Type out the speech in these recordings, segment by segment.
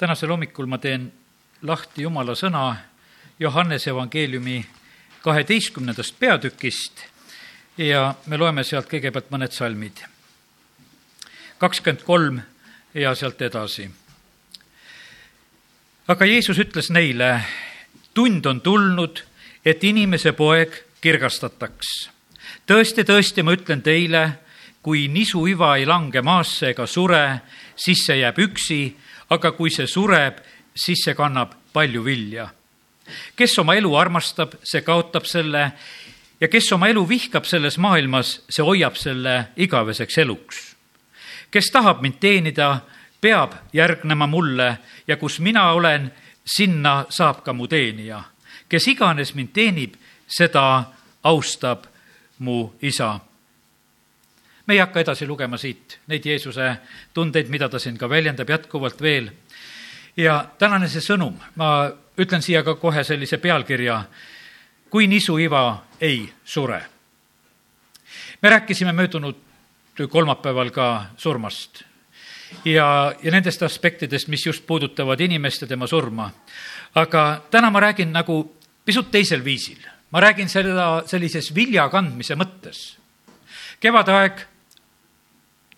tänasel hommikul ma teen lahti Jumala sõna Johannese evangeeliumi kaheteistkümnendast peatükist ja me loeme sealt kõigepealt mõned salmid. kakskümmend kolm ja sealt edasi. aga Jeesus ütles neile, tund on tulnud, et inimese poeg kirgastataks. tõesti, tõesti, ma ütlen teile, kui nisuiva ei lange maasse ega sure, siis see jääb üksi aga kui see sureb, siis see kannab palju vilja. kes oma elu armastab, see kaotab selle ja kes oma elu vihkab selles maailmas, see hoiab selle igaveseks eluks. kes tahab mind teenida, peab järgnema mulle ja kus mina olen, sinna saab ka mu teenija. kes iganes mind teenib, seda austab mu isa me ei hakka edasi lugema siit neid Jeesuse tundeid, mida ta siin ka väljendab jätkuvalt veel. ja tänane see sõnum, ma ütlen siia ka kohe sellise pealkirja, kui nisuiva ei sure. me rääkisime möödunud kolmapäeval ka surmast ja, ja nendest aspektidest, mis just puudutavad inimest ja tema surma. aga täna ma räägin nagu pisut teisel viisil. ma räägin seda sellises vilja kandmise mõttes. kevadaeg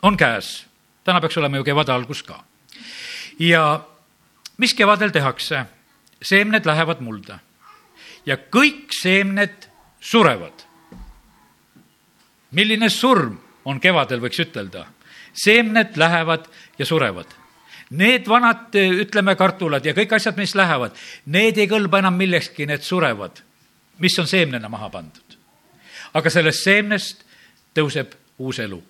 on käes. täna peaks olema ju kevade algus ka. ja mis kevadel tehakse? seemned lähevad mulda ja kõik seemned surevad. milline surm on kevadel, võiks ütelda. seemned lähevad ja surevad. Need vanad, ütleme, kartulad ja kõik asjad, mis lähevad, need ei kõlba enam millekski, need surevad, mis on seemnena maha pandud. aga sellest seemnest tõuseb uus elu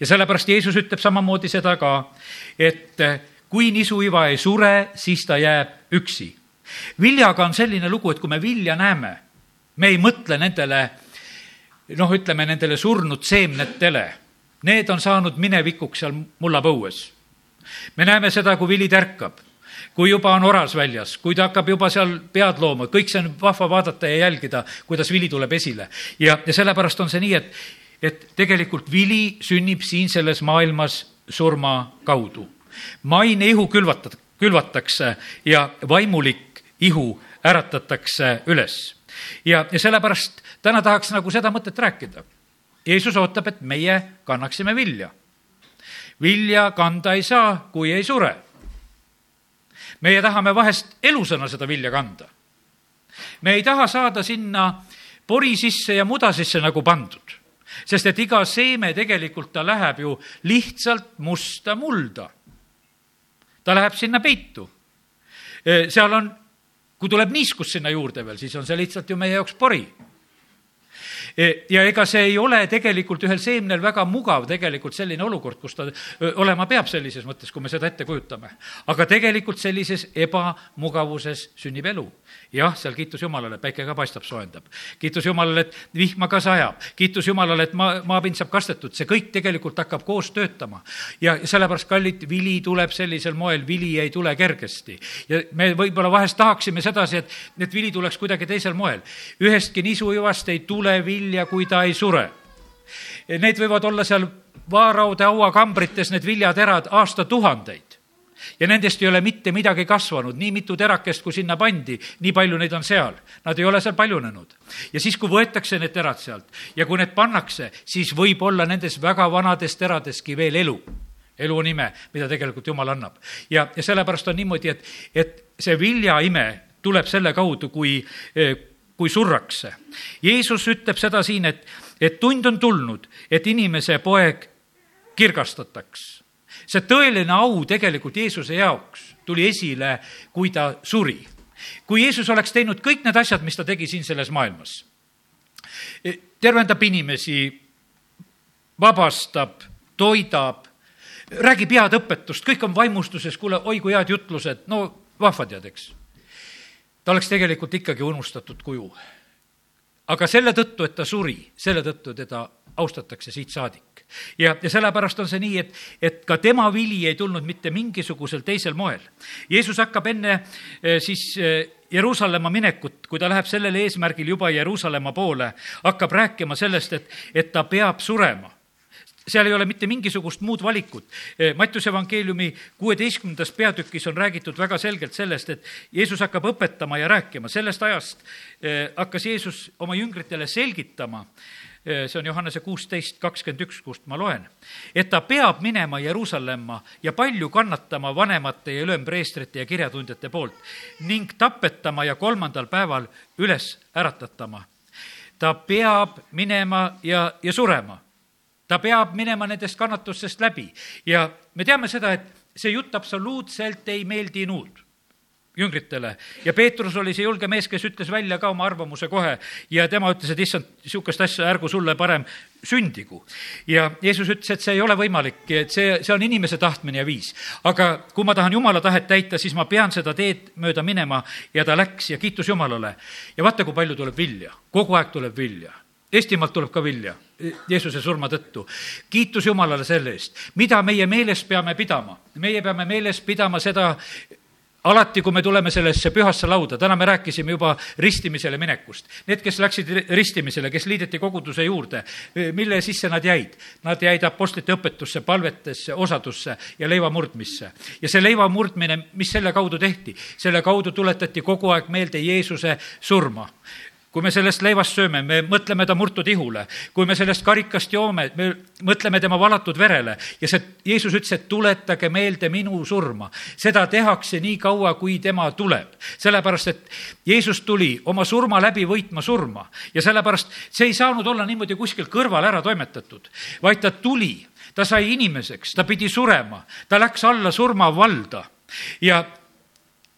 ja sellepärast Jeesus ütleb samamoodi seda ka, et kui nisuiva ei sure, siis ta jääb üksi. viljaga on selline lugu, et kui me vilja näeme, me ei mõtle nendele noh, ütleme nendele surnud seemnetele. Need on saanud minevikuks seal mullapõues. me näeme seda, kui vili tärkab, kui juba on oras väljas, kui ta hakkab juba seal pead looma, kõik see on vahva vaadata ja jälgida, kuidas vili tuleb esile. ja, ja sellepärast on see nii, et et tegelikult vili sünnib siin selles maailmas surma kaudu. maine ihu külvatat-, külvatakse ja vaimulik ihu äratatakse üles. ja, ja sellepärast täna tahaks nagu seda mõtet rääkida. Jeesus ootab, et meie kannaksime vilja. vilja kanda ei saa, kui ei sure. meie tahame vahest elusõna seda vilja kanda. me ei taha saada sinna pori sisse ja muda sisse nagu pandud sest et iga seeme tegelikult ta läheb ju lihtsalt musta mulda. ta läheb sinna peitu. seal on, kui tuleb niiskus sinna juurde veel, siis on see lihtsalt ju meie jaoks pori E, ja ega see ei ole tegelikult ühel seemnel väga mugav tegelikult selline olukord, kus ta olema peab sellises mõttes, kui me seda ette kujutame. aga tegelikult sellises ebamugavuses sünnib elu. Jah, seal kiitus Jumalale, päike ka paistab, soojendab. kiitus Jumalale, et vihma ka sajab. kiitus Jumalale, et maa, maapind saab kastetud, see kõik tegelikult hakkab koos töötama. ja sellepärast, kallid, vili tuleb sellisel moel, vili ei tule kergesti. ja me võib-olla vahest tahaksime sedasi, et, et vili tuleks kuidagi teisel moel. ühestki nisujuvast ei tule vilja, kui ta ei sure. Need võivad olla seal vaaraude hauakambrites, need viljaterad aastatuhandeid ja nendest ei ole mitte midagi kasvanud, nii mitu terakest, kui sinna pandi, nii palju neid on seal. Nad ei ole seal paljunenud. ja siis, kui võetakse need terad sealt ja kui need pannakse, siis võib olla nendes väga vanades teradeski veel elu. elu on ime, mida tegelikult Jumal annab. ja, ja sellepärast on niimoodi, et, et see viljaime tuleb selle kaudu, kui kui surrakse. Jeesus ütleb seda siin, et, et tund on tulnud, et inimese poeg kirgastataks. See tõeline au tegelikult Jeesuse jaoks tuli esile, kui ta suri. kui Jeesus oleks teinud kõik need asjad, mis ta tegi siin selles maailmas, tervendab inimesi, vabastab, toidab, räägib head õpetust, kõik on vaimustuses, kuule, oi kui head jutlused, no vahvad tead, eks ta oleks tegelikult ikkagi unustatud kuju. aga selle tõttu, et ta suri, selle tõttu teda austatakse siit saadik. ja, ja sellepärast on see nii, et, et ka tema vili ei tulnud mitte mingisugusel teisel moel. Jeesus hakkab enne eh, siis eh, Jeruusalemma minekut, kui ta läheb sellel eesmärgil juba Jeruusalemma poole, hakkab rääkima sellest, et, et ta peab surema seal ei ole mitte mingisugust muud valikut. Mattiuse evangeeliumi kuueteistkümnendas peatükis on räägitud väga selgelt sellest, et Jeesus hakkab õpetama ja rääkima. sellest ajast hakkas Jeesus oma jüngritele selgitama, see on Johannese kuusteist kakskümmend üks, kust ma loen, et ta peab minema Jeruusalemma ja palju kannatama vanemate ja ülempreestrite ja kirjatundjate poolt ning tapetama ja kolmandal päeval üles äratatama. ta peab minema ja, ja surema. Ta peab minema nendest kannatustest läbi. Ja me teame seda, et see jutt absoluutselt ei meeldinud jüngritele ja Peetrus oli see julge mees, kes ütles välja ka oma arvamuse kohe ja tema ütles, et issand, niisugust asja ärgu sulle parem sündigu. ja Jeesus ütles, et see ei ole võimalik, et see, see on inimese tahtmine ja viis. aga kui ma tahan Jumala tahet täita, siis ma pean seda teed mööda minema ja ta läks ja kiitus Jumalale. ja vaata, kui palju tuleb vilja, kogu aeg tuleb vilja Eestimaalt tuleb ka vilja Jeesuse surma tõttu. kiitus Jumalale selle eest. mida meie meeles peame pidama? meie peame meeles pidama seda, alati, kui me tuleme sellesse pühasse lauda, täna me rääkisime juba ristimisele minekust. Need, kes läksid ristimisele, kes liideti koguduse juurde, mille sisse nad jäid? Nad jäid apostlite õpetusse, palvetesse, osadusse ja leiva murdmisse. ja see leiva murdmine, mis selle kaudu tehti? selle kaudu tuletati kogu aeg meelde Jeesuse surma kui me sellest leivast sööme, me mõtleme ta murtud ihule. kui me sellest karikast joome, me mõtleme tema valatud verele ja see, Jeesus ütles, et tuletage meelde minu surma. seda tehakse nii kaua, kui tema tuleb. sellepärast, et Jeesus tuli oma surma läbi võitma surma ja sellepärast see ei saanud olla niimoodi kuskil kõrval ära toimetatud, vaid ta tuli, ta sai inimeseks, ta pidi surema, ta läks alla surmavalda ja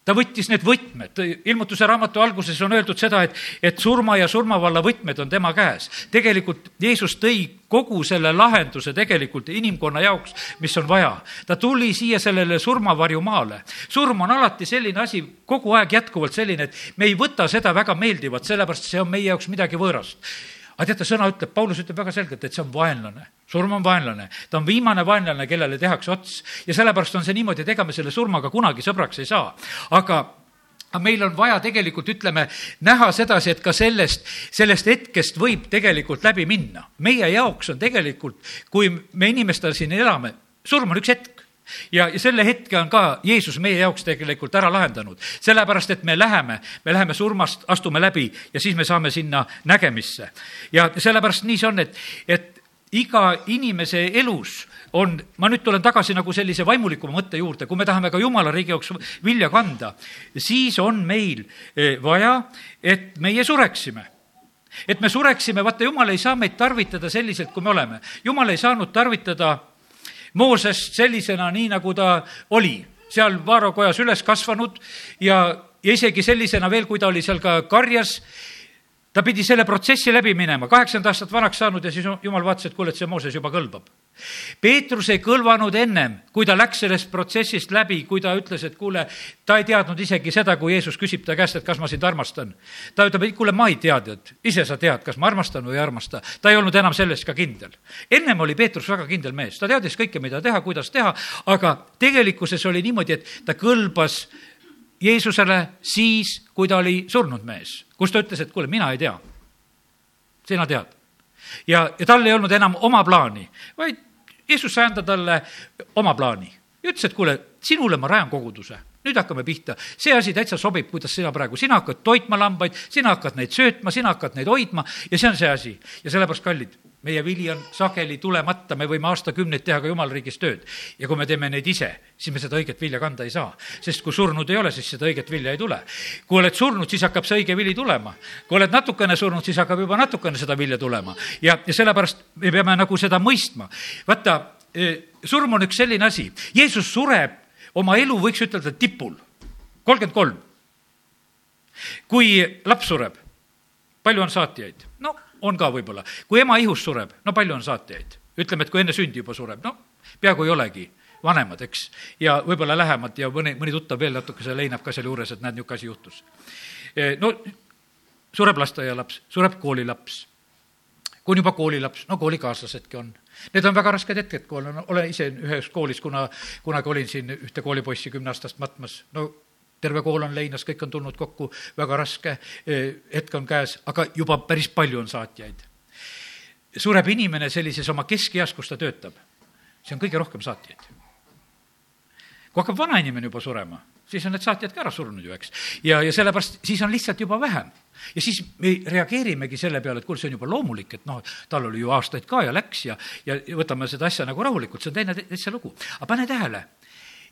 ta võttis need võtmed, ilmutuse raamatu alguses on öeldud seda, et, et surma ja surmavalla võtmed on tema käes. tegelikult Jeesus tõi kogu selle lahenduse tegelikult inimkonna jaoks, mis on vaja. ta tuli siia sellele surmavarjumaale. surm on alati selline asi, kogu aeg jätkuvalt selline, et me ei võta seda väga meeldivalt, sellepärast see on meie jaoks midagi võõrast aga teate, sõna ütleb, Paulus ütleb väga selgelt, et see on vaenlane. surm on vaenlane, ta on viimane vaenlane, kellele tehakse ots ja sellepärast on see niimoodi, et ega me selle surmaga kunagi sõbraks ei saa. aga aga meil on vaja tegelikult, ütleme, näha sedasi, et ka sellest, sellest hetkest võib tegelikult läbi minna. meie jaoks on tegelikult, kui me inimestena siin elame, surm on üks hetk ja, ja selle hetke on ka Jeesus meie jaoks tegelikult ära lahendanud. sellepärast, et me läheme, me läheme surmast, astume läbi ja siis me saame sinna nägemisse. ja sellepärast nii see on, et, et iga inimese elus on, ma nüüd tulen tagasi nagu sellise vaimulikuma mõtte juurde, kui me tahame ka jumala riigi jaoks vilja kanda, siis on meil eh, vaja, et meie sureksime et me sureksime, vaata, jumal ei saa meid tarvitada selliselt, kui me oleme. jumal ei saanud tarvitada Moosest sellisena, nii nagu ta oli, seal Vaaro kojas üles kasvanud ja, ja isegi sellisena veel, kui ta oli seal ka karjas, ta pidi selle protsessi läbi minema, kaheksakümmend aastat vanaks saanud ja siis jumal vaatas, et kuule, et see Mooses juba kõlbab Peetrus ei kõlvanud ennem, kui ta läks sellest protsessist läbi, kui ta ütles, et kuule, ta ei teadnud isegi seda, kui Jeesus küsib ta käest, et kas ma sind armastan. ta ütleb, et kuule, ma ei teadnud, ise sa tead, kas ma armastan või ei armasta. ta ei olnud enam selles ka kindel. ennem oli Peetrus väga kindel mees, ta teadis kõike, mida teha, kuidas teha, aga tegelikkuses oli niimoodi, et ta kõlbas Jeesusele siis, kui ta oli surnud mees, kus ta ütles, et kuule, mina ei tea. sina tead ja, ja tal ei olnud enam oma plaani, vaid Jeesus sai anda talle oma plaani ütles, et kuule, sinule ma rajan koguduse nüüd hakkame pihta. see asi täitsa sobib, kuidas sina praegu, sina hakkad toitma lambaid, sina hakkad neid söötma, sina hakkad neid hoidma ja see on see asi. ja sellepärast, kallid, meie vili on sageli tulemata, me võime aastakümneid teha ka jumala riigis tööd. ja kui me teeme neid ise, siis me seda õiget vilja kanda ei saa. sest kui surnud ei ole, siis seda õiget vilja ei tule. kui oled surnud, siis hakkab see õige vili tulema. kui oled natukene surnud, siis hakkab juba natukene seda vilja tulema. ja, ja sellepärast me peame nagu seda mõistma. vaata, e, surm on üks selline asi, Jeesus sureb oma elu, võiks ütelda, tipul. kolmkümmend kolm. kui laps sureb, palju on saatjaid? no on ka võib-olla. kui ema ihus sureb, no palju on saatjaid? ütleme, et kui enne sündi juba sureb, no peaaegu ei olegi vanemad, eks, ja võib-olla lähemad ja mõni, mõni tuttav veel natukese leinab ka sealjuures, et näed, niisugune asi juhtus. E, no sureb lasteaialaps, sureb koolilaps. kui on juba koolilaps, no koolikaaslasedki on. Need on väga rasked hetked, kui olen, olen ise ühes koolis, kuna kunagi olin siin ühte koolipoissi kümneaastast matmas, no terve kool on leinas, kõik on tulnud kokku, väga raske eh, hetk on käes, aga juba päris palju on saatjaid. sureb inimene sellises oma keskeas, kus ta töötab, see on kõige rohkem saatjaid. kui hakkab vana inimene juba surema, siis on need saatjad ka ära surnud ju, eks. ja, ja sellepärast siis on lihtsalt juba vähem. ja siis me reageerimegi selle peale, et kuule, see on juba loomulik, et noh, tal oli ju aastaid ka ja läks ja, ja võtame seda asja nagu rahulikult, see on teine täitsa lugu. aga pane tähele,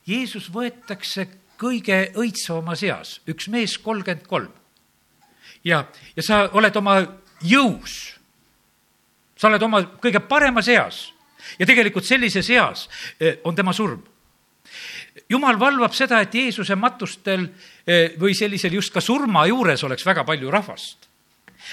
Jeesus võetakse kõige õitsvama seas, üks mees kolmkümmend kolm. ja, ja sa oled oma jõus sa oled oma kõige paremas eas ja tegelikult sellises eas eh, on tema surm. jumal valvab seda, et Jeesuse matustel eh, või sellisel just ka surma juures oleks väga palju rahvast.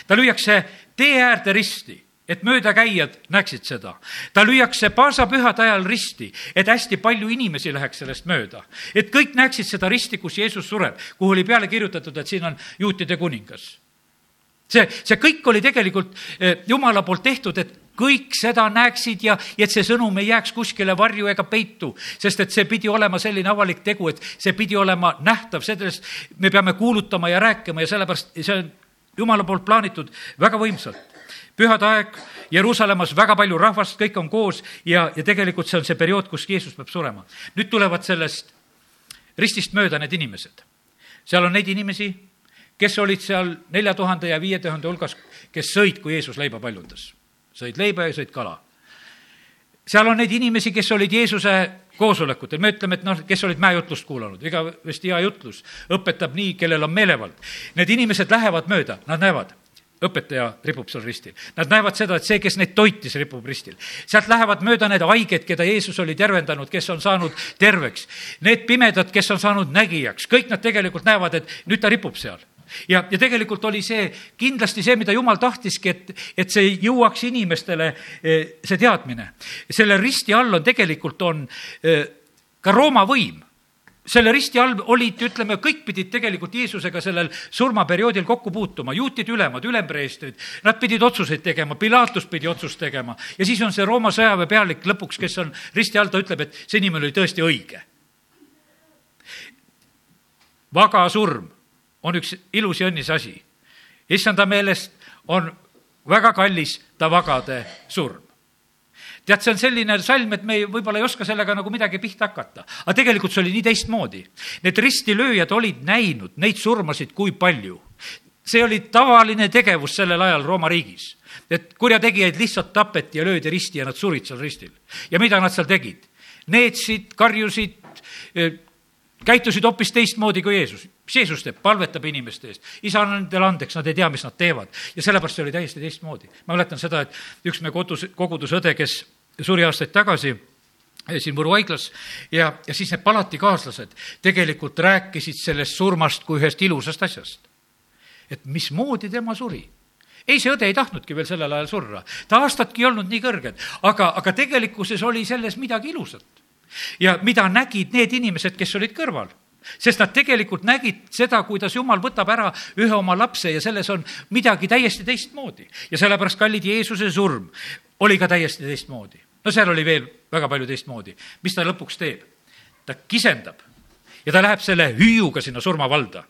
ta lüüakse tee äärde risti et möödakäijad näeksid seda. ta lüüakse paasapühade ajal risti, et hästi palju inimesi läheks sellest mööda. et kõik näeksid seda risti, kus Jeesus sureb, kuhu oli peale kirjutatud, et siin on juutide kuningas see, see kõik oli tegelikult eh, Jumala poolt tehtud, et kõik seda näeksid ja, ja et see sõnum ei jääks kuskile varju ega peitu, sest et see pidi olema selline avalik tegu, et see pidi olema nähtav, sellest me peame kuulutama ja rääkima ja sellepärast see on Jumala poolt plaanitud väga võimsalt. Pühade aeg, Jeruusalemmas väga palju rahvast, kõik on koos ja, ja tegelikult see on see periood, kus Jeesus peab surema. nüüd tulevad sellest ristist mööda need inimesed. seal on neid inimesi, kes olid seal nelja tuhande ja viie tuhande hulgas, kes sõid, kui Jeesus leiba paljundas. sõid leiba ja sõid kala. seal on neid inimesi, kes olid Jeesuse koosolekutel, me ütleme, et noh, kes olid mäejutlust kuulanud, igavesti hea jutlus, õpetab nii, kellel on meelevald. Need inimesed lähevad mööda, nad näevad, õpetaja ripub seal ristil. Nad näevad seda, et see, kes neid toitis, ripub ristil. sealt lähevad mööda need haiged, keda Jeesus oli tervendanud, kes on saanud terveks. Need pimedad, kes on saanud nägijaks, kõik nad tegelikult näevad, et nüüd ta ripub seal ja, ja tegelikult oli see kindlasti see, mida jumal tahtiski, et, et see jõuaks inimestele, eh, see teadmine. selle risti all on tegelikult, on eh, ka Rooma võim selle risti all olid, ütleme, kõik pidid tegelikult Jeesusega sellel surmaperioodil kokku puutuma, juutid ülemad, ülempreestrid, nad pidid otsuseid tegema, Pilatus pidi otsust tegema ja siis on see Rooma sõjaväepealik lõpuks, kes on risti all, ta ütleb, et see inimene oli tõesti õige. vaga surm on üks ilus ja õnnis asi. issanda meelest on väga kallis ta vagade surm. Tead, see on selline salm, et me ei, võib-olla ei oska sellega nagu midagi pihta hakata. aga tegelikult see oli nii teistmoodi. Need ristilööjad olid näinud neid surmasid kui palju. see oli tavaline tegevus sellel ajal Rooma riigis. et kurjategijaid lihtsalt tapeti ja löödi risti ja nad surid seal ristil. ja mida nad seal tegid? neetsid, karjusid, käitusid hoopis teistmoodi kui Jeesus. mis Jeesus teeb, palvetab inimeste eest. isa on nendele andeks, nad ei tea, mis nad teevad. ja sellepärast see oli täiesti teistmoodi. ma mäletan seda, et üks meie kodus, kogudusõde, kes suri aastaid tagasi, siin Võru haiglas ja, ja siis need palatikaaslased tegelikult rääkisid sellest surmast kui ühest ilusast asjast. et mismoodi tema suri ei, see õde ei tahtnudki veel sellel ajal surra, ta aastadki ei olnud nii kõrged, aga, aga tegelikkuses oli selles midagi ilusat ja mida nägid need inimesed, kes olid kõrval sest nad tegelikult nägid seda, kuidas jumal võtab ära ühe oma lapse ja selles on midagi täiesti teistmoodi. ja sellepärast, kallid, Jeesuse surm oli ka täiesti teistmoodi. no seal oli veel väga palju teistmoodi. mis ta lõpuks teeb? ta kisendab ja ta läheb selle hüüuga sinna surmavalda.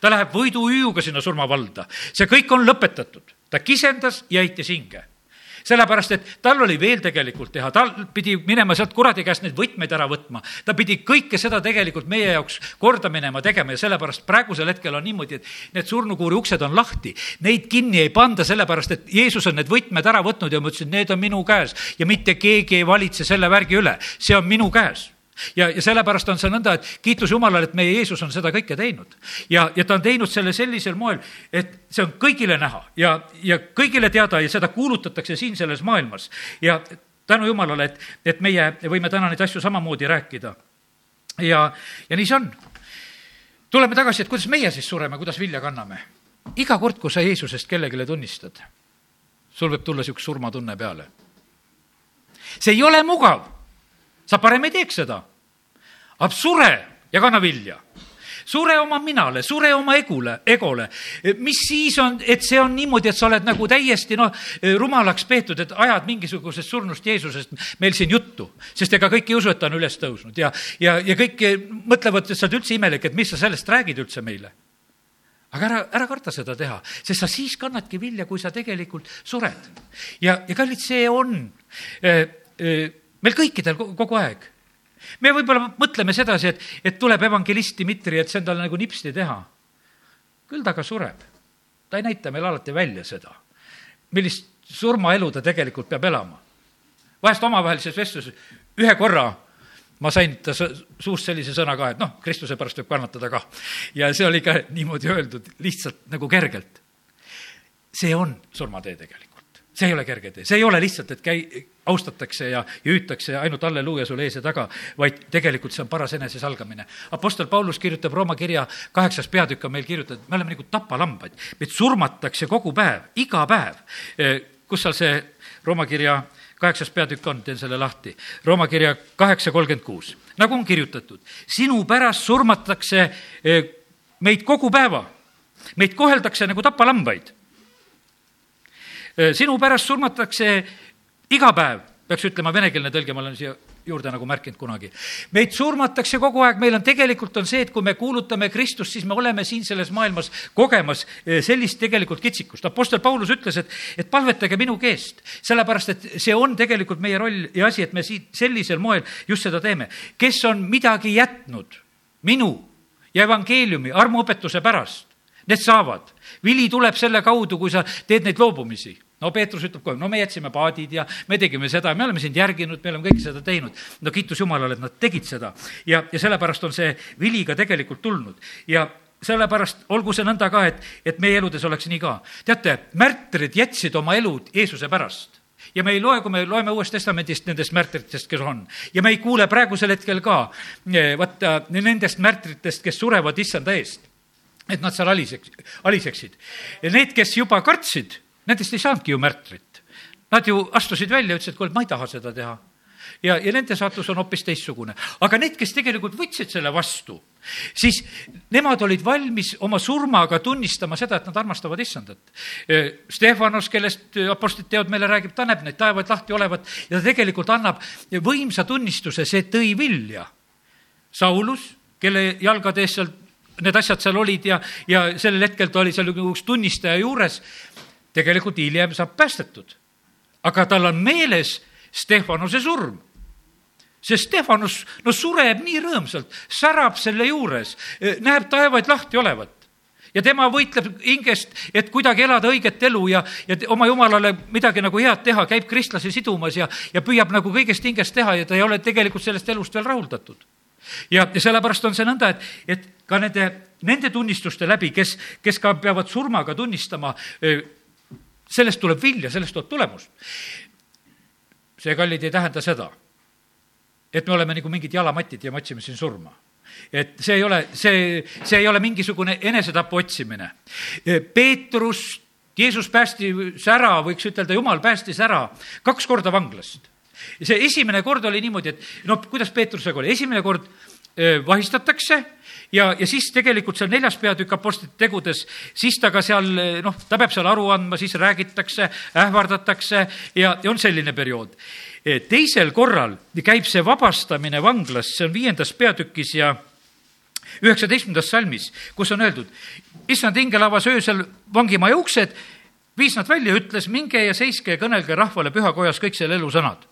ta läheb võiduhüüuga sinna surmavalda. see kõik on lõpetatud. ta kisendas ja heitis hinge sellepärast, et tal oli veel tegelikult teha, tal pidi minema sealt kuradi käest neid võtmeid ära võtma. ta pidi kõike seda tegelikult meie jaoks korda minema tegema. Ja sellepärast praegusel hetkel on niimoodi, et need surnukuuri uksed on lahti. Neid kinni ei panda, sellepärast et Jeesus on need võtmed ära võtnud ja ma ütlesin, need on minu käes. Ja mitte keegi ei valitse selle värgi üle, see on minu käes ja, ja sellepärast on see nõnda, et kiitus Jumalale, et meie Jeesus on seda kõike teinud. ja, ja ta on teinud selle sellisel moel, et see on kõigile näha ja, ja kõigile teada ja seda kuulutatakse siin selles maailmas. ja tänu Jumalale, et, et meie võime täna neid asju samamoodi rääkida. ja, ja nii see on. tuleme tagasi, et kuidas meie siis sureme, kuidas vilja kanname. iga kord, kui sa Jeesusest kellelegi tunnistad, sul võib tulla niisugune surmatunne peale. see ei ole mugav sa parem ei teeks seda. aga sure ja kanna vilja sure oma minale, sure oma egule, egole. mis siis on, et see on niimoodi, et sa oled nagu täiesti noh, rumalaks peetud, et ajad mingisugusest surnust Jeesusest meil siin juttu. sest ega kõik ei usu, et ta on üles tõusnud ja, ja, ja kõik mõtlevad, et sa oled üldse imelik, et mis sa sellest räägid üldse meile. aga ära, ära karda seda teha, sest sa siis kannadki vilja, kui sa tegelikult sured. ja, ja kallid, see on äh, äh, meil kõikidel kogu aeg. me võib-olla mõtleme sedasi, et, et tuleb evangelist Dmitri, et see on tal nagu nipsti teha. küll ta ka sureb. ta ei näita meile alati välja seda, millist surmaelu ta tegelikult peab elama. vahest omavahelises vestluses ühe korra ma sain ta suust sellise sõna ka, et noh, Kristuse pärast võib kannatada kah. ja see oli ka niimoodi öeldud lihtsalt nagu kergelt. see on surmatee tegelikult, see ei ole kerge tee, see ei ole lihtsalt, et käi-, austatakse ja hüütakse ainult halleluuja sul ees ja taga, vaid tegelikult see on paras enesesalgamine. Apostel Paulus kirjutab Rooma kirja kaheksas peatükk on meil kirjutatud, me oleme nagu tapalambaid, meid surmatakse kogu päev, iga päev. kus seal see Rooma kirja kaheksas peatükk on, teen selle lahti. Rooma kirja kaheksa kolmkümmend kuus, nagu on kirjutatud, sinu pärast surmatakse meid kogu päeva, meid koheldakse nagu tapalambaid. Eh, sinu pärast surmatakse iga päev, peaks ütlema venekeelne tõlge, ma olen siia juurde nagu märkinud kunagi. meid surmatakse kogu aeg, meil on tegelikult on see, et kui me kuulutame Kristust, siis me oleme siin selles maailmas kogemas eh, sellist tegelikult kitsikust. Apostel Paulus ütles, et, et palvetage minu keest, sellepärast et see on tegelikult meie roll ja asi, et me siit sellisel moel just seda teeme. kes on midagi jätnud minu ja evangeeliumi armuõpetuse pärast, need saavad. Vili tuleb selle kaudu, kui sa teed neid loobumisi no Peetrus ütleb kohe, no me jätsime paadid ja me tegime seda, me oleme sind järginud, me oleme kõike seda teinud. no kiitus Jumalale, et nad tegid seda ja, ja sellepärast on see vili ka tegelikult tulnud ja sellepärast olgu see nõnda ka, et, et meie eludes oleks nii ka. teate, märtrid jätsid oma elud Jeesuse pärast ja me ei loe, kui me loeme Uuest Testamendist nendest märtritest, kes on. ja me ei kuule praegusel hetkel ka eh, vaata nendest märtritest, kes surevad issanda eest. Et nad seal aliseks, aliseksid. ja need, kes juba kartsid, Nendest ei saanudki ju märtrit. Nad ju astusid välja, ütlesid, kuule, ma ei taha seda teha. ja, ja nende saatus on hoopis teistsugune. aga need, kes tegelikult võtsid selle vastu, siis nemad olid valmis oma surmaga tunnistama seda, et nad armastavad issandat. Stefanos, kellest Apostlite teod meile räägib, ta näeb neid taevaid lahti olevat ja ta tegelikult annab võimsa tunnistuse, see tõi vilja. Saulus, kelle jalgade ees seal need asjad seal olid ja, ja sellel hetkel ta oli seal üks tunnistaja juures, tegelikult hiljem saab päästetud. aga tal on meeles Stefanuse surm. sest Stefanus, no sureb nii rõõmsalt, särab selle juures, näeb taevaid lahti olevat ja tema võitleb hingest, et kuidagi elada õiget elu ja, ja oma jumalale midagi nagu head teha, käib kristlasi sidumas ja, ja püüab nagu kõigest hingest teha ja ta ei ole tegelikult sellest elust veel rahuldatud. Ja, sellepärast on see nõnda, et, et ka nende, nende tunnistuste läbi, kes, kes ka peavad surmaga tunnistama sellest tuleb vilja, sellest tuleb tulemus. see, kallid, ei tähenda seda, et me oleme nagu mingid jalamatid ja me otsime siin surma et see ei ole, see, see ei ole mingisugune enesetapu otsimine. Peetrus, Jeesus päästis ära, võiks ütelda, jumal päästis ära kaks korda vanglast. See esimene kord oli niimoodi, et noh, kuidas Peetrusega oli, esimene kord vahistatakse ja, ja siis tegelikult seal neljas peatükk Apostlite tegudes, siis ta ka seal noh, ta peab seal aru andma, siis räägitakse, ähvardatakse ja, ja on selline periood. teisel korral käib see vabastamine vanglast, see on viiendas peatükis ja üheksateistkümnendas salmis, kus on öeldud, issand ingel avas öösel vangimaja uksed, viis nad välja ja ütles, minge ja seiske ja kõnelge rahvale pühakojas kõik selle elu sõnad.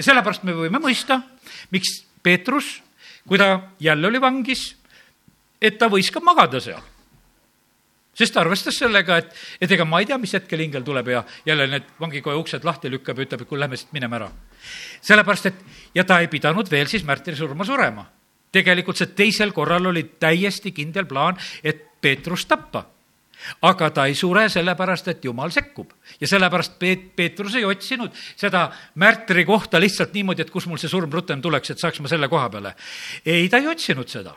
Ja sellepärast me võime mõista, miks Peetrus kui ta jälle oli vangis, et ta võis ka magada seal. sest ta arvestas sellega, et, et ega ma ei tea, mis hetkel ingel tuleb ja jälle need vangikoja uksed lahti lükkab ja ütleb, et kuule, lähme siit minema ära. sellepärast, et ja ta ei pidanud veel siis märtri surma surema. tegelikult see teisel korral oli täiesti kindel plaan, et Peetrust tappa aga ta ei sure sellepärast, et jumal sekkub. ja sellepärast Peet-, Peetrus ei otsinud seda märtri kohta lihtsalt niimoodi, et kus mul see surm rutem tuleks, et saaks ma selle koha peale. ei, ta ei otsinud seda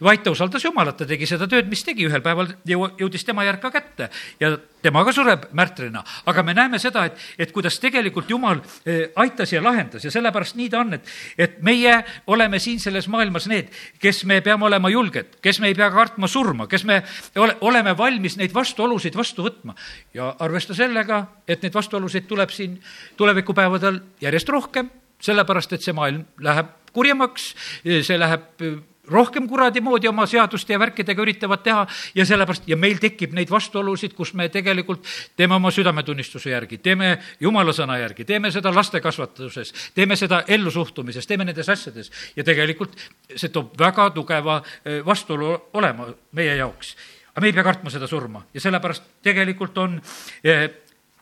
vaid ta usaldas Jumalat, ta tegi seda tööd, mis tegi, ühel päeval jõudis tema järg ka kätte ja tema ka sureb märtrina. aga me näeme seda, et, et kuidas tegelikult Jumal eh, aitas ja lahendas. Ja sellepärast nii ta on, et, et meie oleme siin selles maailmas need, kes me peame olema julged, kes me ei pea kartma surma, kes me ole, oleme valmis neid vastuolusid vastu võtma. Ja arvesta sellega, et neid vastuolusid tuleb siin tulevikupäevadel järjest rohkem, sellepärast et see maailm läheb kurjemaks, see läheb rohkem kuradi moodi oma seaduste ja värkidega üritavad teha ja sellepärast, ja meil tekib neid vastuolusid, kus me tegelikult teeme oma südametunnistuse järgi, teeme jumala sõna järgi, teeme seda laste kasvatuses, teeme seda ellusuhtumises, teeme nendes asjades ja tegelikult see toob väga tugeva eh, vastuolu olema meie jaoks. aga me ei pea kartma seda surma ja sellepärast tegelikult on eh,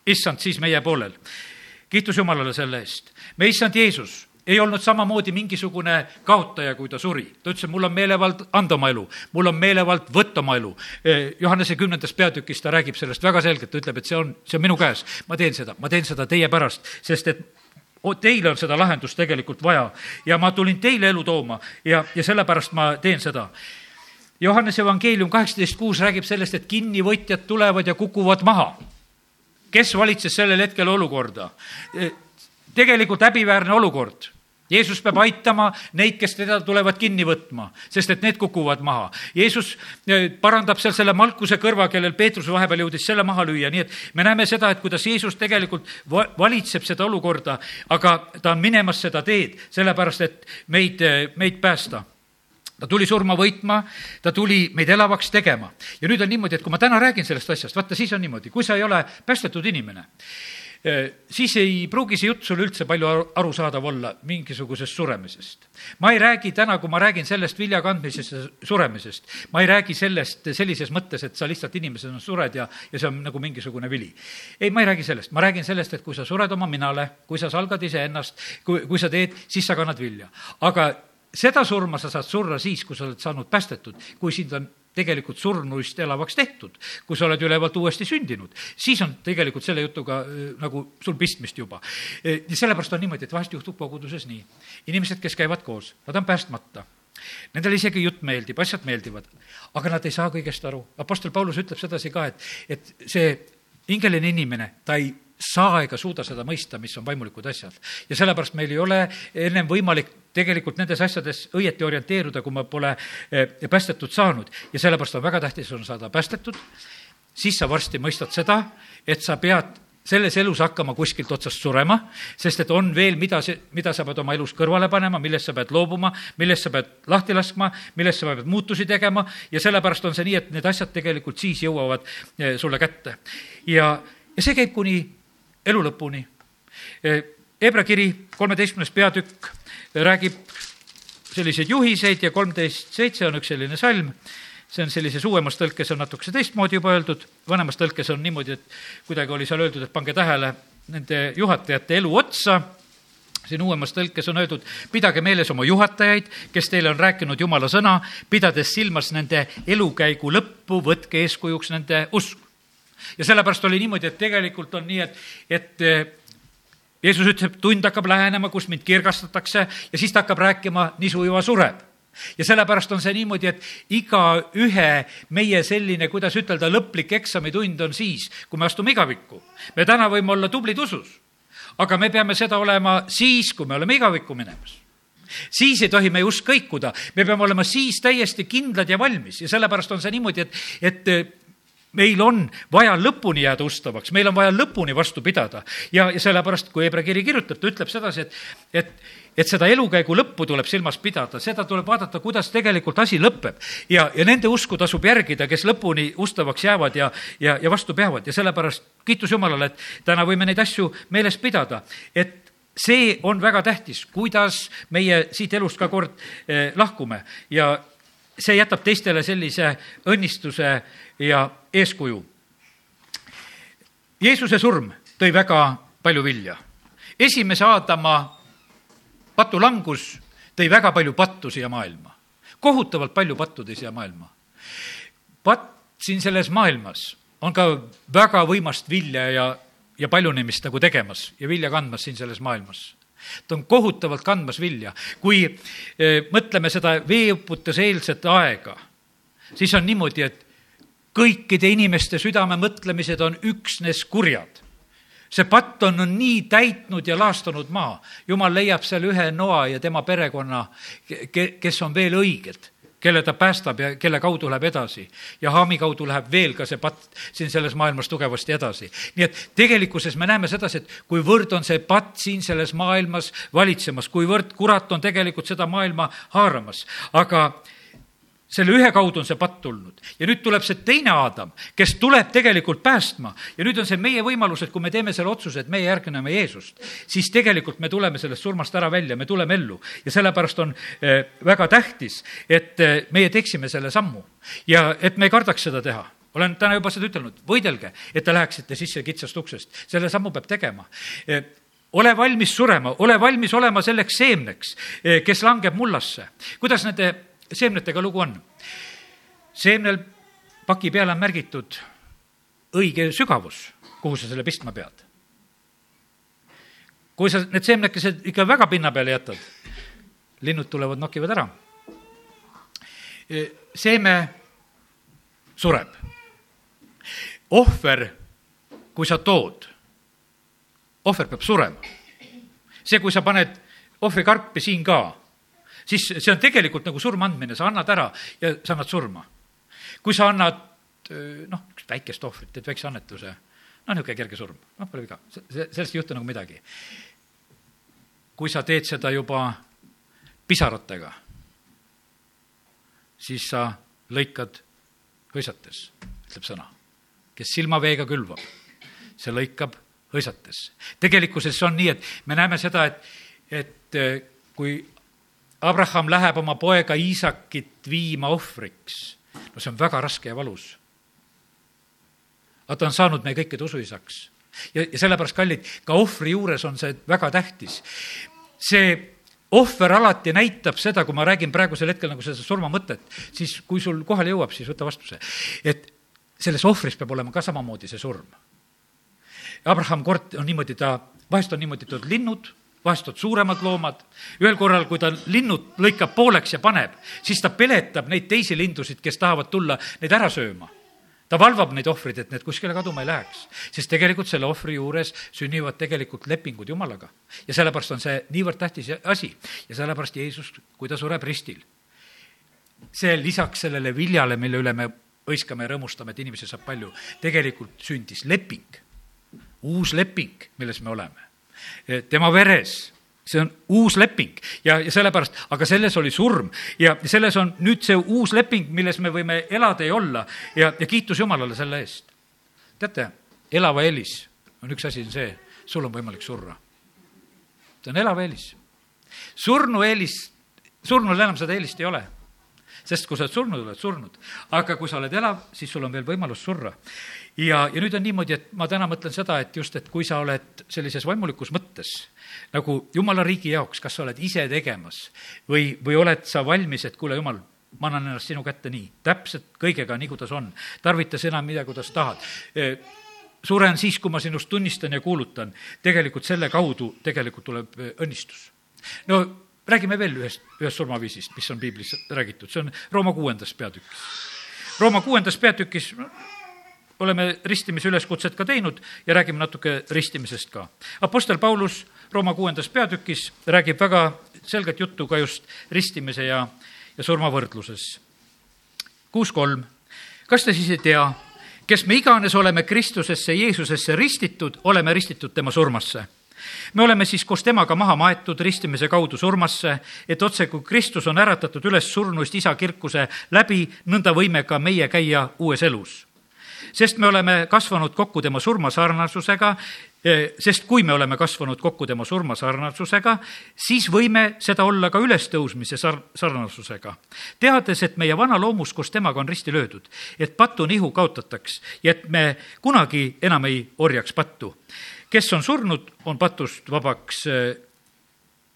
issand siis meie poolel. kiitus Jumalale selle eest. me issand Jeesus ei olnud samamoodi mingisugune kaotaja, kui ta suri. ta ütles, et mul on meelevald anda oma elu, mul on meelevald võtta oma elu. Eh, Johannese kümnendas peatükis ta räägib sellest väga selgelt, ta ütleb, et see on, see on minu käes. ma teen seda, ma teen seda teie pärast, sest et teile on seda lahendust tegelikult vaja ja ma tulin teile elu tooma ja, ja sellepärast ma teen seda. Johannese evangeelium kaheksateist kuus räägib sellest, et kinnivõtjad tulevad ja kukuvad maha. kes valitses sellel hetkel olukorda? Eh, tegelikult häbiväärne olukord Jeesus peab aitama neid, kes teda tulevad kinni võtma, sest et need kukuvad maha. Jeesus eh, parandab seal selle Malkuse kõrva, kellel Peetrus vahepeal jõudis selle maha lüüa, nii et me näeme seda, et kuidas Jeesus tegelikult valitseb seda olukorda, aga ta on minemas seda teed, sellepärast et meid, eh, meid päästa ta tuli surma võitma, ta tuli meid elavaks tegema. ja nüüd on niimoodi, et kui ma täna räägin sellest asjast, vaata, siis on niimoodi, kui sa ei ole päästetud inimene, siis ei pruugi see jutt sulle üldse palju arusaadav olla mingisugusest suremisest. ma ei räägi täna, kui ma räägin sellest vilja kandmisest ja suremisest, ma ei räägi sellest sellises mõttes, et sa lihtsalt inimesena sured ja, ja see on nagu mingisugune vili. ei, ma ei räägi sellest, ma räägin sellest, et kui sa sured oma minale, kui sa salgad iseennast, kui, kui sa teed, siis sa kannad vilja. aga seda surma sa saad surra siis, kui sa oled saanud päästetud, kui sind on tegelikult surnuist elavaks tehtud, kui sa oled ülevalt uuesti sündinud, siis on tegelikult selle jutuga äh, nagu sul pistmist juba. Äh, ja sellepärast on niimoodi, et vahest juhtub koguduses nii. inimesed, kes käivad koos, nad on päästmata. Nendele isegi jutt meeldib, asjad meeldivad, aga nad ei saa kõigest aru. Apostel Paulus ütleb sedasi ka, et, et see hingeline inimene, ta ei saa ega suuda seda mõista, mis on vaimulikud asjad. ja sellepärast meil ei ole ennem võimalik tegelikult nendes asjades õieti orienteeruda, kui me pole eh, päästetud saanud. ja sellepärast on väga tähtis on saada päästetud, siis sa varsti mõistad seda, et sa pead selles elus hakkama kuskilt otsast surema, sest et on veel, mida, mida sa pead oma elus kõrvale panema, millest sa pead loobuma, millest sa pead lahti laskma, millest sa pead muutusi tegema ja sellepärast on see nii, et need asjad tegelikult siis jõuavad eh, sulle kätte. ja, ja see käib kuni elu lõpuni. Hebra kiri, kolmeteistkümnes peatükk, räägib selliseid juhiseid ja kolmteist seitse on üks selline salm, see on sellises uuemas tõlkes on natukese teistmoodi juba öeldud, vanemas tõlkes on niimoodi, et kuidagi oli seal öeldud, et pange tähele nende juhatajate elu otsa, siin uuemas tõlkes on öeldud, pidage meeles oma juhatajaid, kes teile on rääkinud jumala sõna, pidades silmas nende elukäigu lõppu, võtke eeskujuks nende usk ja sellepärast oli niimoodi, et tegelikult on nii, et, et Jeesus ütleb, tund hakkab lähenema, kus mind kirgastatakse ja siis ta hakkab rääkima, nisu juba sureb. Ja sellepärast on see niimoodi, et igaühe meie selline, kuidas ütelda, lõplik eksamitund on siis, kui me astume igavikku. me täna võime olla tublid usus, aga me peame seda olema siis, kui me oleme igavikku minemas. Siis ei tohi meie usk kõikuda, me peame olema siis täiesti kindlad ja valmis. Ja sellepärast on see niimoodi, et, et meil on vaja lõpuni jääda ustavaks, meil on vaja lõpuni vastu pidada. Ja, ja sellepärast, kui Hebra kiri kirjutab, ta ütleb sedasi, et, et, et seda elukäigu lõppu tuleb silmas pidada, seda tuleb vaadata, kuidas tegelikult asi lõpeb. ja, ja nende usku tasub järgida, kes lõpuni ustavaks jäävad ja, ja, ja vastu peavad. Ja sellepärast kiitus Jumalale, et täna võime neid asju meeles pidada, et see on väga tähtis, kuidas meie siit elust ka kord eh, lahkume. Ja see jätab teistele sellise õnnistuse ja eeskuju. Jeesuse surm tõi väga palju vilja. esimese Aadama patulangus tõi väga palju pattu siia maailma. kohutavalt palju pattu tõi siia maailma. patt siin selles maailmas on ka väga võimast vilja ja, ja paljunemist nagu tegemas ja vilja kandmas siin selles maailmas ta on kohutavalt kandmas vilja. kui eh, mõtleme seda veeuputuseelset aega, siis on niimoodi, et kõikide inimeste südame mõtlemised on üksnes kurjad. see patt on, nii täitnud ja laastunud maa. jumal leiab seal ühe noa ja tema perekonna, kes on veel õiged kelle ta päästab ja kelle kaudu läheb edasi. ja Haami kaudu läheb veel ka see patt siin selles maailmas tugevasti edasi. nii et tegelikkuses me näeme sedasi, et kuivõrd on see patt siin selles maailmas valitsemas, kuivõrd kurat on tegelikult seda maailma haaramas, aga selle ühe kaudu on see patt tulnud. Ja nüüd tuleb see teine Aadam, kes tuleb tegelikult päästma. Ja nüüd on see meie võimalus, et kui me teeme selle otsuse, et meie järgneme Jeesust, siis tegelikult me tuleme sellest surmast ära välja, me tuleme ellu. Ja sellepärast on eh, väga tähtis, et eh, meie teeksime selle sammu. Ja et me ei kardaks seda teha. Olen täna juba seda ütelnud, võidelge, et te läheksite sisse kitsast uksest, selle sammu peab tegema. Eh, ole valmis surema, ole valmis olema selleks seemneks, kes langeb mullasse. kuidas nende seemnetega lugu on? seemnel paki peale on märgitud õige sügavus, kuhu sa selle pistma pead. kui sa need seemnekesed ikka väga pinna peale jätad, linnud tulevad, nokivad ära. seeme sureb. ohver, kui sa tood, ohver peab surema. see, kui sa paned ohvrikarpi siin ka siis see on tegelikult nagu surma andmine, sa annad ära ja sa annad surma. kui sa annad noh, väikest ohvrit, teed väikse annetuse, noh, niisugune kerge surm, noh, pole viga, sellest ei juhtu nagu midagi. kui sa teed seda juba pisaratega, siis sa lõikad hõisates, ütleb sõna. kes silmaveega külvab, see lõikab hõisates. tegelikkuses on nii, et me näeme seda, et, et kui Abraham läheb oma poega Iisakit viima ohvriks. no see on väga raske ja valus. aga ta on saanud meie kõikide usuisaks. ja, ja sellepärast, kallid, ka ohvri juures on see väga tähtis. see ohver alati näitab seda, kui ma räägin praegusel hetkel nagu seda surmamõtet, siis kui sul kohale jõuab, siis võta vastu see. et selles ohvris peab olema ka samamoodi see surm. Abraham kord on niimoodi, ta, vahest on niimoodi, et linnud vahest on suuremad loomad, ühel korral, kui ta linnud lõikab pooleks ja paneb, siis ta peletab neid teisi lindusid, kes tahavad tulla neid ära sööma. ta valvab neid ohvreid, et need kuskile kaduma ei läheks, sest tegelikult selle ohvri juures sünnivad tegelikult lepingud Jumalaga. ja sellepärast on see niivõrd tähtis asi ja sellepärast Jeesus, kui ta sureb ristil, see lisaks sellele viljale, mille üle me hõiskame ja rõõmustame, et inimesi saab palju, tegelikult sündis leping, uus leping, milles me oleme tema veres see on uus leping ja, ja sellepärast, aga selles oli surm ja selles on nüüd see uus leping, milles me võime elada ja olla ja, ja kiitus Jumalale selle eest. teate, elava eelis on üks asi, on see, sul on võimalik surra. see on elav eelis. surnu eelis, surnul enam seda eelist ei ole sest kui sa oled surnud, oled surnud. aga kui sa oled elav, siis sul on veel võimalus surra ja, ja nüüd on niimoodi, et ma täna mõtlen seda, et just, et kui sa oled sellises vaimulikus mõttes nagu jumala riigi jaoks, kas sa oled ise tegemas või, või oled sa valmis, et kuule, jumal, ma annan ennast sinu kätte nii, täpselt kõigega, nii kuidas on. tarvita sina mida, kuidas tahad e, suren siis, kui ma sinust tunnistan ja kuulutan. tegelikult selle kaudu tegelikult tuleb e, õnnistus. no räägime veel ühest, ühest surmaviisist, mis on piiblis räägitud, see on Rooma kuuendas peatükis. Rooma kuuendas peatükis oleme ristimise üleskutset ka teinud ja räägime natuke ristimisest ka. Apostel Paulus Rooma kuuendas peatükis räägib väga selget juttu ka just ristimise ja, ja surma võrdluses. kuus kolm. kas te siis ei tea, kes me iganes oleme Kristusesse, Jeesusesse ristitud, oleme ristitud tema surmasse me oleme siis koos temaga maha maetud ristimise kaudu surmasse, et otse kui Kristus on äratatud üles surnuist isa kirkuse läbi, nõnda võime ka meie käia uues elus sest me oleme kasvanud kokku tema surmasarnasusega, eh, sest kui me oleme kasvanud kokku tema surmasarnasusega, siis võime seda olla ka ülestõusmise sar-, sarnasusega. teades, et meie vana loomus koos temaga on risti löödud, et patu nihu kaotataks ja et me kunagi enam ei orjaks pattu. kes on surnud, on patust vabaks eh,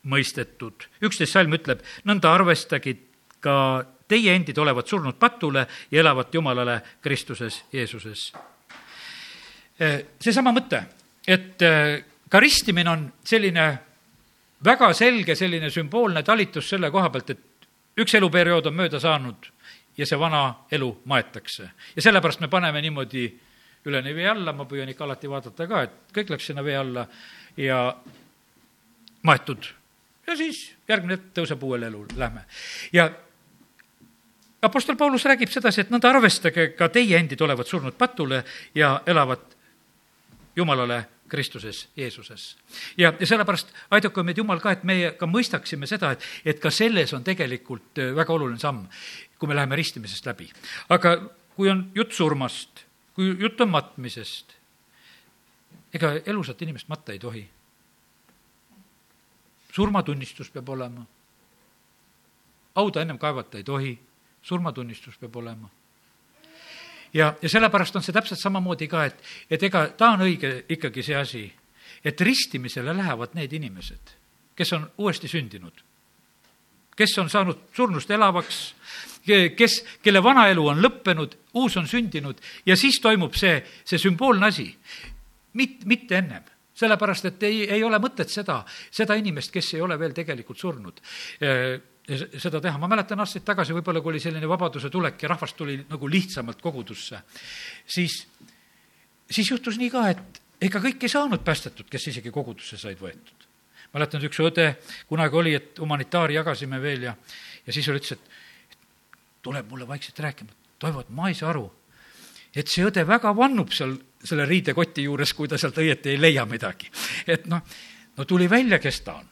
mõistetud. üksteist salm ütleb, nõnda arvestagi ka teie endid olevat surnud patule ja elavat Jumalale Kristuses Jeesuses. seesama mõte, et äh, ka ristimine on selline väga selge selline sümboolne talitus selle koha pealt, et üks eluperiood on mööda saanud ja see vana elu maetakse. ja sellepärast me paneme niimoodi üleni vee alla, ma püüan ikka alati vaadata ka, et kõik läks sinna vee alla ja maetud. ja siis järgmine hetk tõuseb uuele elule, lähme. ja Apostel Paulus räägib sedasi, et nõnda arvestage ka teie endid olevat surnud patule ja elavat Jumalale Kristuses, Jeesuses. ja, ja sellepärast aidaku meid Jumal ka, et meie ka mõistaksime seda, et, et ka selles on tegelikult äh, väga oluline samm, kui me läheme ristimisest läbi. aga kui on jutt surmast, kui jutt on matmisest, ega elusat inimest matta ei tohi. surmatunnistus peab olema. hauda ennem kaevata ei tohi, surmatunnistus peab olema. Ja, ja sellepärast on see täpselt samamoodi ka, et, et ega ta on õige ikkagi see asi, et ristimisele lähevad need inimesed, kes on uuesti sündinud, kes on saanud surnust elavaks, kes, kelle vana elu on lõppenud, uus on sündinud ja siis toimub see, see sümboolne asi. mit-, mitte ennem. Sellepärast, et ei, ei ole mõtet seda, seda inimest, kes ei ole veel tegelikult surnud seda teha, ma mäletan aastaid tagasi, võib-olla kui oli selline vabaduse tulek ja rahvas tuli nagu lihtsamalt kogudusse, siis, siis juhtus nii ka, et ega kõik ei saanud päästetud, kes isegi kogudusse said võetud. mäletan, üks õde kunagi oli, et humanitaari jagasime veel ja, ja siis ütles, et tuleb mulle vaikselt rääkima, Toivo, et ma ei saa aru, et see õde väga vannub seal selle riidekoti juures, kui ta sealt õieti ei leia midagi. et noh, no tuli välja, kes ta on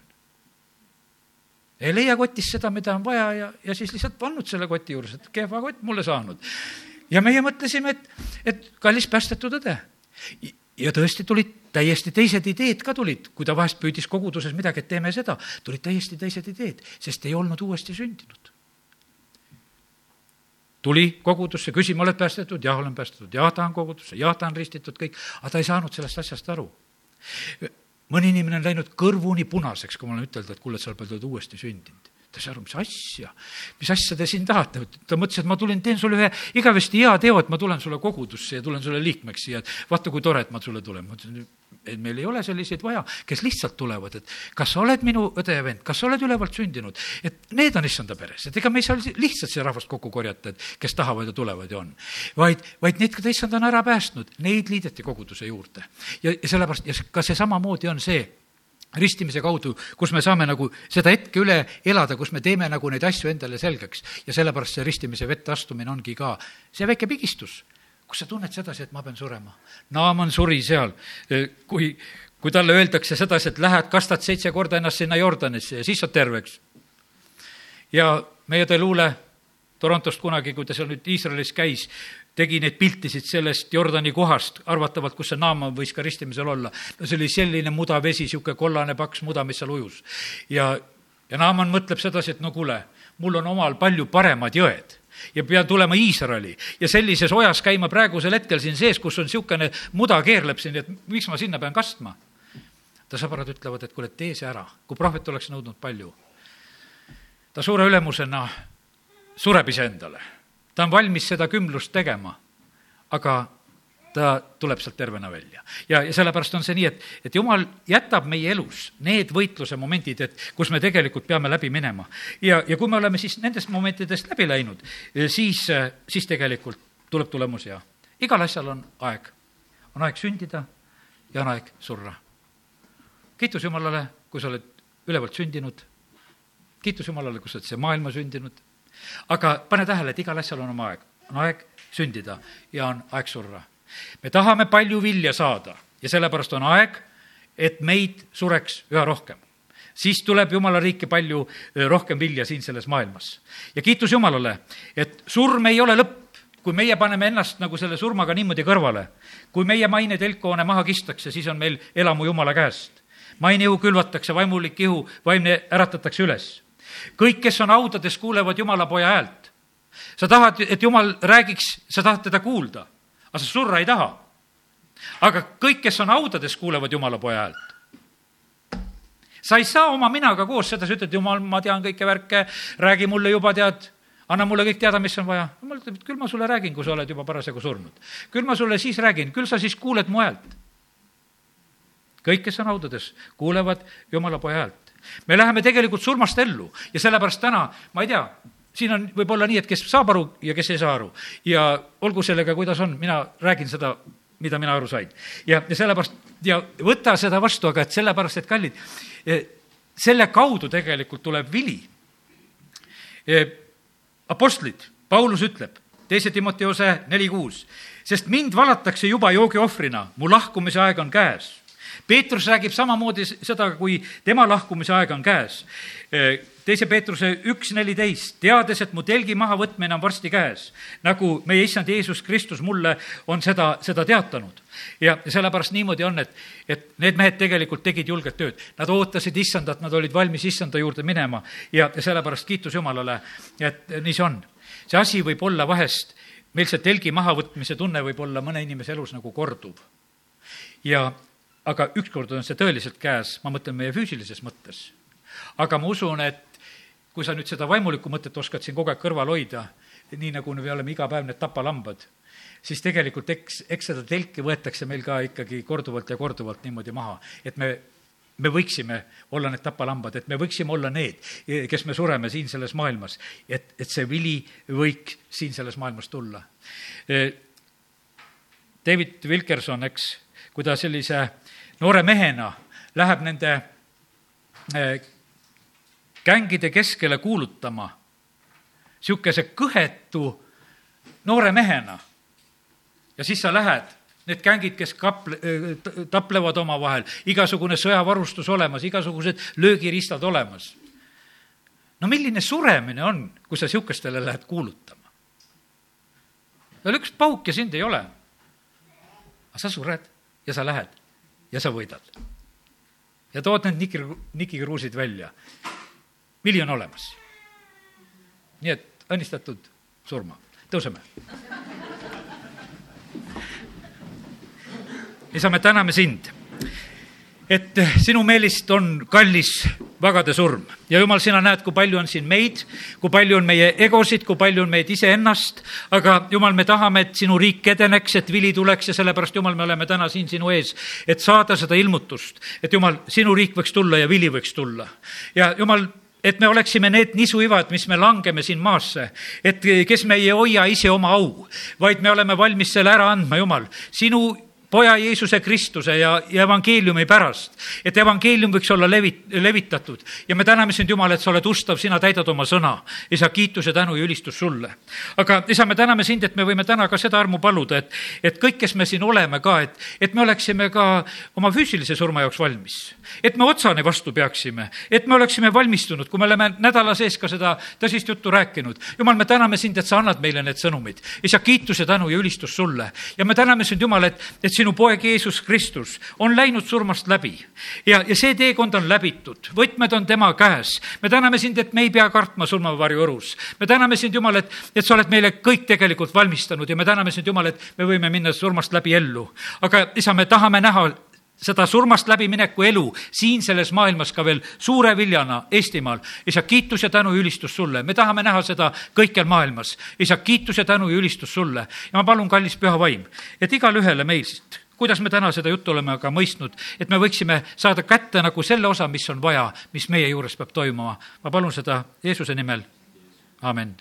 ei leia kotist seda, mida on vaja ja, ja siis lihtsalt pannud selle koti juures, et kehva kott mulle saanud. ja meie mõtlesime, et, et kallis päästetud õde. ja tõesti tulid täiesti teised ideed ka tulid, kui ta vahest püüdis koguduses midagi, et teeme seda, tulid täiesti teised ideed, sest ei olnud uuesti sündinud. tuli kogudusse, küsima, oled päästetud? jah, olen päästetud. jah, tahan kogudusse, jah, tahan ristitud, kõik, aga ta ei saanud sellest asjast aru mõni inimene on läinud kõrvuni punaseks, kui ma olen ütelnud, et kuule, sa oled uuesti sündinud. Ta ei saa aru, mis asja, mis asja te siin tahate, ta mõtles, et ma tulin, teen sulle ühe igavesti hea teo, et ma tulen sulle kogudusse ja tulen sulle liikmeks siia, et vaata, kui tore, et ma sulle tulen. ma ütlesin, et meil ei ole selliseid vaja, kes lihtsalt tulevad, et kas sa oled minu õde ja vend, kas sa oled ülevalt sündinud, et need on issanda peres, et ega me ei saa lihtsalt seda rahvast kokku korjata, et kes tahavad ja tulevad ja on. vaid, vaid need, keda issand on ära päästnud, neid liideti koguduse juurde. ja, ja sellepärast, ja ka see samamoodi on see ristimise kaudu, kus me saame nagu seda hetke üle elada, kus me teeme nagu neid asju endale selgeks ja sellepärast see ristimise vette astumine ongi ka see väike pigistus kus sa tunned sedasi, et ma pean surema. Naaman suri seal, kui, kui talle öeldakse sedasi, et lähed, kastad seitse korda ennast sinna Jordanisse ja siis saad terveks. ja meie tõi luule Torontost kunagi, kui ta seal nüüd Iisraelis käis, tegi neid piltisid sellest Jordani kohast, arvatavalt, kus see Naaman võis ka ristimisel olla. no see oli selline muda vesi, niisugune kollane paks muda, mis seal ujus. ja, ja Naaman mõtleb sedasi, et no kuule, mul on omal palju paremad jõed ja pean tulema Iisraeli ja sellises ojas käima praegusel hetkel siin sees, kus on niisugune muda keerleb siin, et miks ma sinna pean kastma? ta sõbrad ütlevad, et kuule, tee see ära, kui prohvet oleks nõudnud palju. ta suure ülemusena sureb iseendale, ta on valmis seda kümlust tegema, aga ta tuleb sealt tervena välja. ja, ja sellepärast on see nii, et, et jumal jätab meie elus need võitluse momendid, et kus me tegelikult peame läbi minema. ja, ja kui me oleme siis nendest momentidest läbi läinud, siis, siis tegelikult tuleb tulemus hea. igal asjal on aeg. on aeg sündida ja on aeg surra. kiitus Jumalale, kui sa oled ülevalt sündinud. kiitus Jumalale, kui sa oled siia maailma sündinud. aga pane tähele, et igal asjal on oma aeg. on aeg sündida ja on aeg surra me tahame palju vilja saada ja sellepärast on aeg, et meid sureks üha rohkem. siis tuleb Jumala riiki palju rohkem vilja siin selles maailmas. ja kiitus Jumalale, et surm ei ole lõpp, kui meie paneme ennast nagu selle surmaga niimoodi kõrvale, kui meie maine telkhoone maha kistakse, siis on meil elamu Jumala käest. maine ihu külvatakse, vaimulik ihu, vaimne äratatakse üles. kõik, kes on haudades, kuulevad Jumala poja häält. sa tahad, et Jumal räägiks, sa tahad teda kuulda aga sa surra ei taha. aga kõik, kes on haudades, kuulevad Jumala poja häält. sa ei saa oma minaga koos sedasi, ütled, Jumal, ma tean kõike värke, räägi mulle juba, tead, anna mulle kõik teada, mis on vaja. jumal ütleb, et küll ma sulle räägin, kui sa oled juba parasjagu surnud. küll ma sulle siis räägin, küll sa siis kuuled mu häält. kõik, kes on haudades, kuulevad Jumala poja häält. me läheme tegelikult surmast ellu ja sellepärast täna, ma ei tea, siin on võib-olla nii, et kes saab aru ja kes ei saa aru. ja olgu sellega, kuidas on, mina räägin seda, mida mina aru sain. ja, ja sellepärast, ja võta seda vastu, aga et sellepärast, et kallid, e, selle kaudu tegelikult tuleb vili. E, apostlid Paulus ütleb, teise Timoteose neli kuus, sest mind valatakse juba joogiohvrina, mu lahkumise aeg on käes. Peetrus räägib samamoodi seda, kui tema lahkumise aeg on käes. teise Peetruse üks neliteist, teades, et mu telgi mahavõtmine on varsti käes, nagu meie issand Jeesus Kristus mulle on seda, seda teatanud ja sellepärast niimoodi on, et, et need mehed tegelikult tegid julget tööd. Nad ootasid issandat, nad olid valmis issanda juurde minema ja, ja sellepärast kiitus Jumalale, et nii see on. see asi võib olla vahest, meil see telgi mahavõtmise tunne võib olla mõne inimese elus nagu korduv. ja aga ükskord on see tõeliselt käes, ma mõtlen meie füüsilises mõttes. aga ma usun, et kui sa nüüd seda vaimulikku mõtet oskad siin kogu aeg kõrval hoida, nii nagu me oleme iga päev need tapalambad, siis tegelikult eks, eks seda telki võetakse meil ka ikkagi korduvalt ja korduvalt niimoodi maha, et me me võiksime olla need tapalambad, et me võiksime olla need, kes me sureme siin selles maailmas, et, et see vili võiks siin selles maailmas tulla. David Wilkerson, eks, kui ta sellise noore mehena läheb nende gängide keskele kuulutama, niisuguse kõhetu noore mehena ja siis sa lähed, need gängid, kes kaple-, taplevad omavahel, igasugune sõjavarustus olemas, igasugused löögiristad olemas. no milline suremine on, kui sa niisugustele lähed kuulutama? veel üks pauk ja sind ei ole. aga sa sured ja sa lähed ja sa võidad. ja tood need niki, nikikruusid välja. vili on olemas. nii et õnnistatud surma, tõuseme isa, me täname sind, et sinu meelist on kallis vagade surm. Ja jumal, sina näed, kui palju on siin meid, kui palju on meie egosid, kui palju on meid iseennast, aga jumal, me tahame, et sinu riik edeneks, et vili tuleks ja sellepärast, jumal, me oleme täna siin sinu ees, et saada seda ilmutust, et jumal, sinu riik võiks tulla ja vili võiks tulla. ja jumal, et me oleksime need nisuivad, mis me langeme siin maasse, et kes me ei hoia ise oma au, vaid me oleme valmis selle ära andma, Jumal, sinu poja Jeesuse Kristuse ja, ja evangeeliumi pärast, et evangeelium võiks olla levi-, levitatud. ja me täname sind, Jumal, et sa oled ustav, sina täidad oma sõna. isa, kiituse, tänu ja ülistus sulle. aga isa, me täname sind, et me võime täna ka seda armu paluda, et, et kõik, kes me siin oleme ka, et, et me oleksime ka oma füüsilise surma jaoks valmis. et me otsani vastu peaksime, et me oleksime valmistunud, kui me oleme nädala sees ka seda tõsist juttu rääkinud. Jumal, me täname sind, et sa annad meile need sõnumid. isa, kiituse, tänu ja ülistus sulle. ja me täname sind, Jumal, et, et sinu poeg Jeesus Kristus on läinud surmast läbi ja, ja see teekond on läbitud, võtmed on tema käes. me täname sind, et me ei pea kartma surmavarju õrus. me täname sind, Jumal, et, et sa oled meile kõik tegelikult valmistanud ja me täname sind, Jumal, et me võime minna surmast läbi ellu. aga isa, me tahame näha seda surmast läbimineku elu siin selles maailmas ka veel suure viljana Eestimaal. isa, kiitus ja tänu ja ülistus sulle. me tahame näha seda kõikjal maailmas. isa, kiitus ja tänu ja ülistus sulle. ja ma palun, kallis püha vaim, et igale ühele meist kuidas me täna seda juttu oleme aga mõistnud, et me võiksime saada kätte nagu selle osa, mis on vaja, mis meie juures peab toimuma. ma palun seda Jeesuse nimel, amin